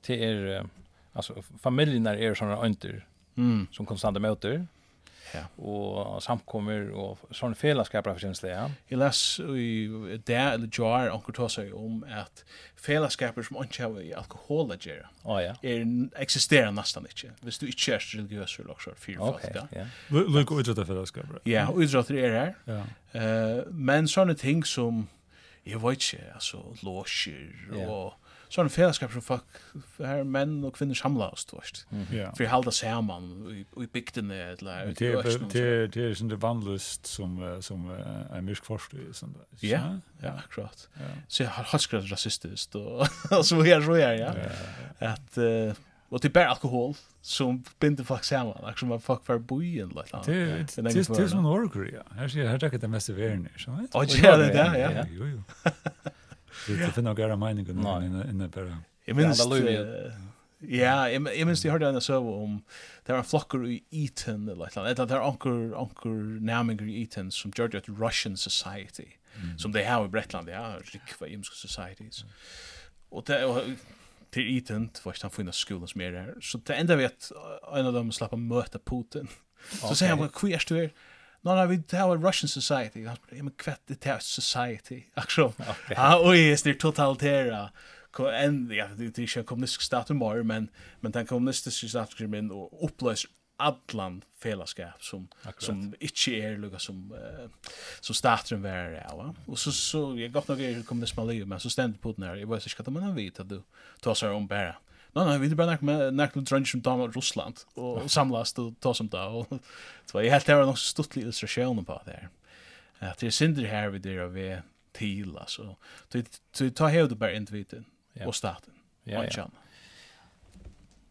till er alltså familjen är såna önter mm. som konstanta möter ja. og samkommer og sånne fellesskaper for sin. Ja. Jeg les i det, eller jar, anker ta seg om at fellesskaper som ikke har i alkohol å gjøre, oh, ja. er, eksisterer nesten ikke, hvis du ikke er religiøs eller også fyrfalt. Okay, ja. Lykke å utrette fellesskaper. Ja, og utrette er her. Ja. Uh, men sånne ting som, jeg vet ikke, altså, låsjer og... Yeah sån fällskap som fuck här män och kvinnor samlas då vet. För hålla samman och i bygdene, eller det det det sånn det vanlust som som en mysk forsk sånt där. Ja, ja, akkurat. Ja. Så jeg har hatt haskat rasistiskt og så här så här ja. At, uh, og det er bare alkohol som binder folk samman, liksom man fuck för bojen lite. Det det är som Norge. Här Her er det mest värn, så vet. Ja, det er där, ja. Jo, jo. Det finner jag göra meningen inne inne på det. Jag minns Ja, jag minns jeg hørte en søv om det var flokker i Eton eller et eller annet, Det var anker onkel närmare i Eton som gjør Georgia Russian Society som det har i Bretland. Ja, rikva imska societies. Og det till Eton det var ikke han finnes skolen som er her, Så det enda vi at en av dem slapp å møte Putin. Så sier han, hva er du her? no, no, vi tar Russian society. Han spurte, ja, men kvett, det er society. Akkurat. Okay. Ja, og jeg totalitära. totalitera. En, ja, det är ikke kommunistisk staten bare, men, men den kommunistiska staten kommer in och upplöser allan felaskap som Akkurat. som inte är er, lugga som uh, som staten var ja va och så så jag gott nog är kommunismen men så ständ på den här jag vet inte vad man vet att du tar sig om bara nej nej vi är bara näck med näck med drunch från Danmark Ryssland och samlas då ta som där och så var jag helt där någon stuttlig illustration på det där. Att det är synder här vid det av till alltså. Du tar du bara individen och staten. Ja ja.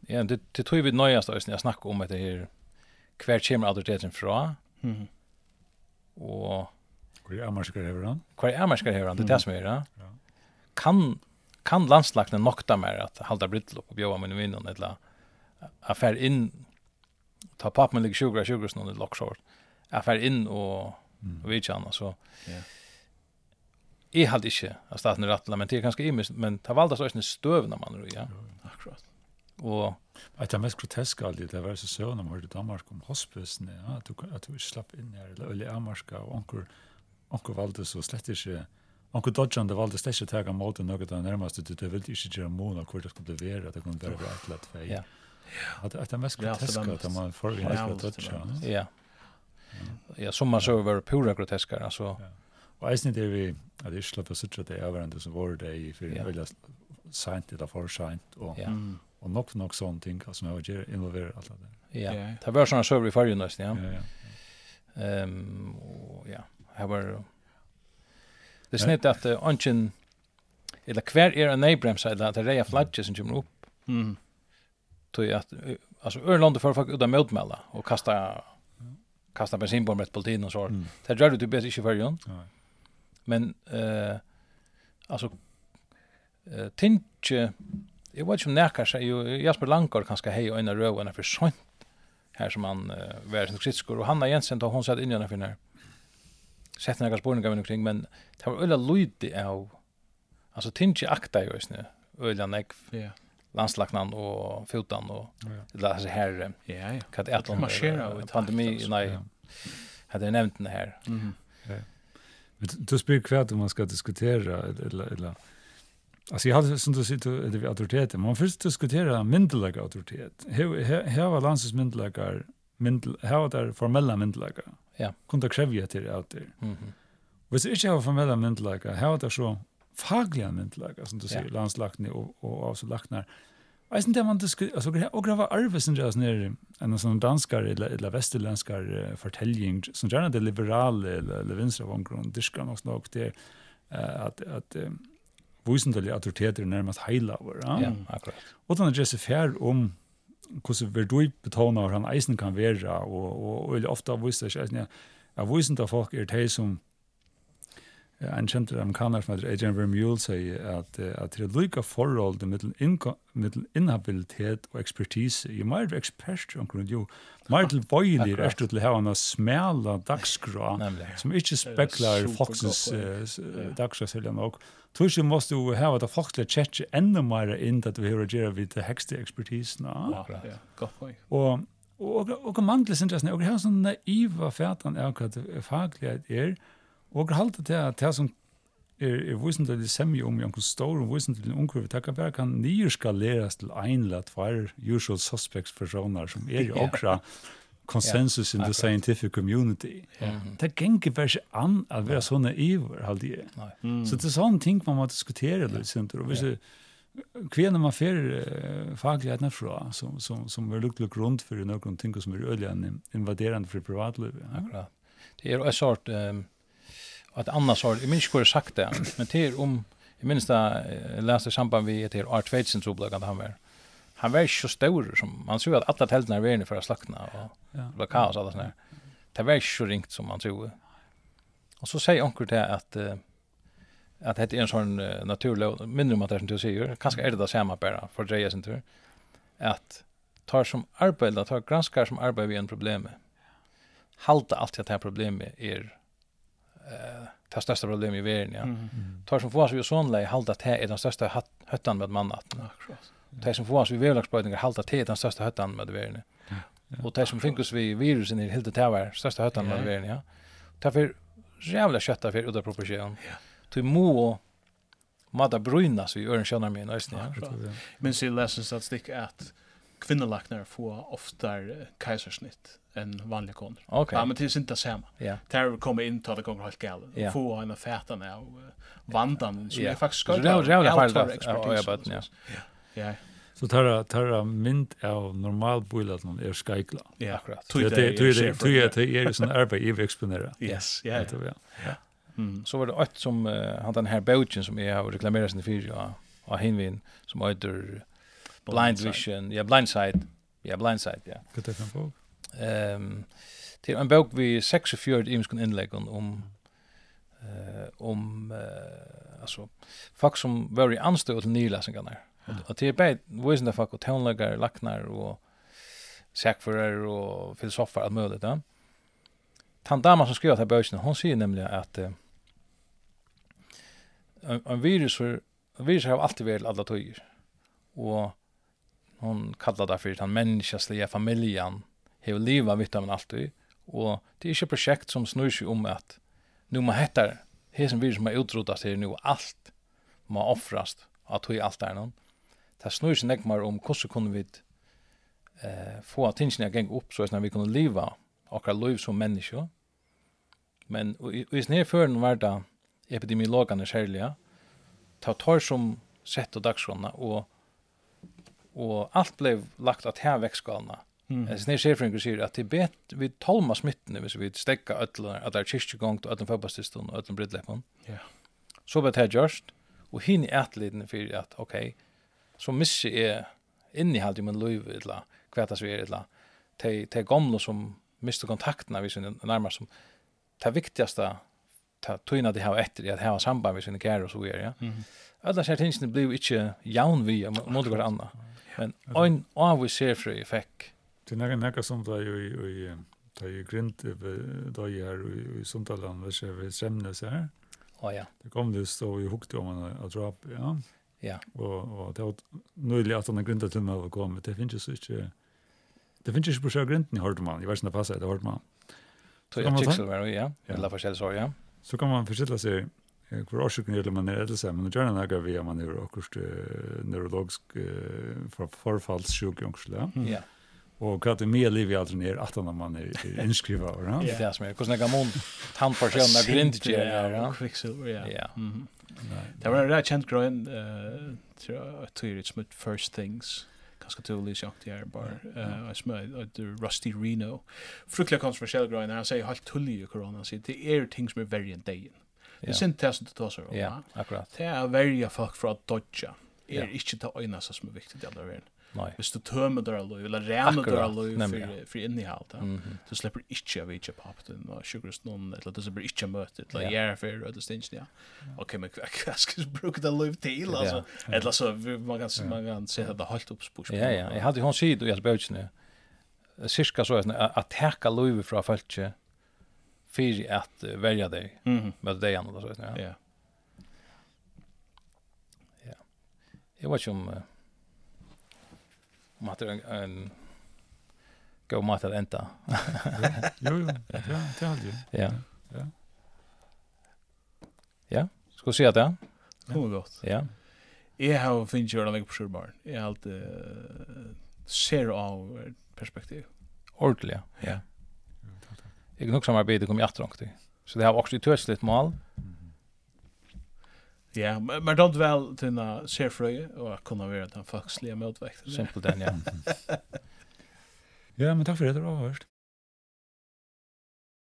Ja, det det tror vi nöjast oss när jag snackar om det här kvar kommer autoriteten fra. Mhm. Och Hvor er Amarskar hever han? Hvor er ameriskar hever han? Det er det som er, ja. Kan kan landslagna nokta mer att halda brillop och bjóa mun vinnan eller affär in ta pap med liksom sugar sugar snön lock short affär in och mm. vi tjänar så ja yeah. Jag hade inte att staten rattla, men det är ganska imiskt, men ta valda så en stöv när man rör, ja. Akkurat. Och att det mest groteska alltid, det var så så när man Danmark om hospisen ja, at du, at du slapp inn här, eller öliga amarska, og onker, onker valdes så slett inte Onkel Dodgande valde stekje tega mot noe av det nærmeste du det ville ikke gjøre mån av hvor det skulle levere, at det kunne være et lett fei. Ja. At det er mest groteska at man får en ekla Dodge. Ja. Ja, som man så var pura groteskar, altså. Og eisen det vi, at jeg slapp å sitte det avverende som var det i, for det ville sent, eller for sent, og og nok nok sånne ting som jeg gjør involverer alt det. Ja, det var sånne søver i fargen nesten, ja. Ja, ja. Ehm, ja, her var Det är snitt att anchen eller kvar är en nejbremsa eller att det är flaggor som kommer upp. Mm. Tror att alltså Örland för folk av motmäla och kasta kasta bensin på med politin och så. Mm. Det gör du typ bäst i förrjon. Men eh alltså eh tinche Jag vet inte om närkar sig, Jasper Langgaard kanske hej och en röv och en för sånt här som han uh, var sin kritisk och Hanna Jensen då hon satt in i den här sett några spårningar men kring men det var ölla lite av alltså tinge akta ju snö ölla näck ja. Landslagnan och fotan och det så här ja ja. kan det att marschera pandemi nej hade nämnt det här mhm. Du spyr kvært om man skal diskutera, eller, eller, Alltså jag hade som du sitter det vi autoritet. Man först diskutera myndelag autoritet. Här här var landsens myndelagar myndel, hava der formella myndelaga. Ja. Kunta krevja til det der. Mm -hmm. Hvis ikke hava formella myndelaga, hava der så fagliga myndelaga, som du sier, ja. landslagtene og, og avslagtene. Eisen det man diskuterer, altså, og grava arvesen deres nere, en sånn danskar eller, eller vestirlandskar uh, fortelling, som gjerne det liberale eller, eller vinstra vanggrunn, dyrkan og snakk, det uh, at, at um, vosendelige autoriteter nærmast heilaver. Ja, ja akkurat. Og den er Jesse Fair om hvordan vi du betonar han eisen kan være, og, og, og ofte viser det ikke eisen, ja, jeg viser folk er de som en kjent amerikaner som heter Adrian Vermeule sier at, at det er lykka forhold mellom inhabilitet og ekspertise. Jo mer du ekspert, jo mer til bøylig er du til å ha en smela dagsgrå som ikke spekler folksens uh, dagsgrå selv nok. Tror ikke måste du ha at folksle tjekke enda mer inn at du har å gjøre vid det hekste ekspertisen. Ja, godt poeng. Og Og og mangles interessen, og har sånn naiva fætan er hva det faglighet er, Og halte til at det som er, er visen til semje om i onkel stor og visen til onkel vi takkar bare kan nyerskaleres til en eller tvær usual suspects personer som er i okra konsensus in the scientific community. Det gänge ikke an att vara såna iver jeg. Mm. Så det är sånne ting man måste diskutera det sen då. Och visst kvinna man för fagligheten fra som som som var lukt lukt runt för någon ting som är öligen invaderande för privatlivet. Akkurat. Det är en sort ehm att annars har, jag minns inte hur sagt det, men det är om, jag minns det, jag läste i samband med ett Art Feidsens oblag han var, han var inte så stor som, man tror att alla tälterna är inne för att slakna och ja. det var kaos och allt sånt. Det var inte så ringt som man tror. Och så säger onkel det att, uh, att det är en sån uh, naturlig, mindre om att det är som du säger, kanske är det det samma bara, för det är sin tur, att tar som arbete, tar granskar som arbetar vid en problem, halta alltid att det här problemet är eh det största problemet i världen ja. Tar som får oss vi sån lei halda det är den största höttan med mannatten. Akkurat. Det som får oss vi välagsbrödningar halda det är den största höttan med världen. Och det som finkus vi virusen i helt det här största höttan med världen ja. Därför jävla kötta för uta proportion. Ja. Du må mata brynas vi örn känner mig nästan. Men så läser statistik att kvinnelaknar får oftar kejsarsnitt än vanliga koner. Okay. Ja, men det är inte samma. Yeah. Där kommer in till det gånger helt galet. Ja. Få en fätan av vandan som yeah. är faktiskt ska. Det är jävla farligt. Ja, jag bara ja. Ja. Så tar tar mynd av normal bullet någon är skajkla. Ja, akkurat. Det det det det det er sån arbete i exponera. Yes, ja. Ja. Mm. Så var det ett som han den här bogen som är har reklamerat sin fyra och Hinvin som heter Blind Vision, ja, Blindsight. Ja, Blindsight, ja. Kan det kan en Ehm Um, det er en bok vi 46 imenskun innlegg om om eh om eh alltså folk som var i anstå till nyläsningarna. Och det är bara visst det folk och tonläggare, lacknar och säkförare och filosofer allt möjligt. Ja. Tant dama som skrev att här hon säger nämligen att eh, en, en virus för en virus har alltid varit alla tøyer. Och hon kallar det för den människasliga familjen har livet vitt av en alltid och det är ett projekt som snurr sig om att nu man hettar det som vi som har utrotat här nu allt man offrast att vi allt är någon. Det snurr sig nekmar om hur kunde vi eh, få att tinsen jag gäng upp så att vi kunde leva och liv som människor. Men i snär förrän var det epidemiologerna själva ta tar som sett och dagsronna och og alt blev lagt at her växtskålarna. Mm. Det snär chefen säger att Tibet vi tolma smittene hvis vi stäcka at det er kyrkjegongt og ödlor förbastistun og ödlor bridläppon. Ja. Så bet jag gjørst, og hin är atleten fyrir at, ok, okay, så misse är innehåll i min liv eller kvæta så er, eller te te gamla som miste kontakterna vi sin nærmast som det viktigaste ta tøyna det har etter at hava samband vi sin kæru og so er ja. Mhm. Alla sér tinsin blivu ikkje jaun við mot hver anna. Men ein av vi ser frø i fekk. Det er nekka som da jo i da er jo grint da jeg her i Sundaland det ser vi Semnes her. Å ja. Det kom det stå i hukte om han har drap, ja. Ja. Og, og det var nøylig at han har grintet til meg å komme. Det finnes jo ikke, det finnes ikke på sjø grinten i Hortman. Jeg vet ikke om det passer det etter Hortmann. Så jeg kikselver, ja. Eller forskjellig sorg, ja. Så kan man forstille seg hvor årsaken gjelder man er etter seg, men gjerne nægge vi at man er akkurat neurologisk forfallssjuk i ångsle. Ja. Og hva det mye liv i alderen er at når man er innskrivet over. Ja, det er som er. Hvordan er gammon tannpersonen er grindtje? Ja, kviksilver, ja. Ja. Det var en rett kjent grønn, tror jeg, tror jeg, som First Things ganska tydlig sagt här bara eh som är Rusty Reno. Fruktliga kontroversiell grej han säger helt tullig i corona så det är ting som är very in day. Det er sin det som du tar seg om. Ja, akkurat. Det er å verja folk fra å dodja. Det er ikke det øyneste som er viktig i alle verden. Nei. Hvis du tømmer døra lov, eller rämmer dörra lov for för innehåll, mm -hmm. du slipper ikke av vidtja pappen og sjukhus noen, eller du slipper ikke møte, eller yeah. for eller stins, ja. Ok, men hva skal du bruke det lov till, alltså. Eller så, man kan, man kan se at det er helt oppspurs. Ja, ja, jag hade hon sido i hans böjtsen, cirka så, att täcka lov från följtje, för att välja dig mm. med dig annars så ja. Ja. Ja. Jag vet ju om om att en, en gå mat att änta. jo jo, ja, det har du. Ja. Ja. Ja, ska se att det. Kom gott. Ja. Jag har finnit ju några på sjörbar. Jag har alltid ser av perspektiv. Ordentligt, ja. Ja jeg kan också arbeta kom i att. Så det har också ett törsligt mål. Ja, men då vel til en serfröje och att kunne være den folksliga motväkten. Simpelt den, ja. ja, men tack för det, det var först.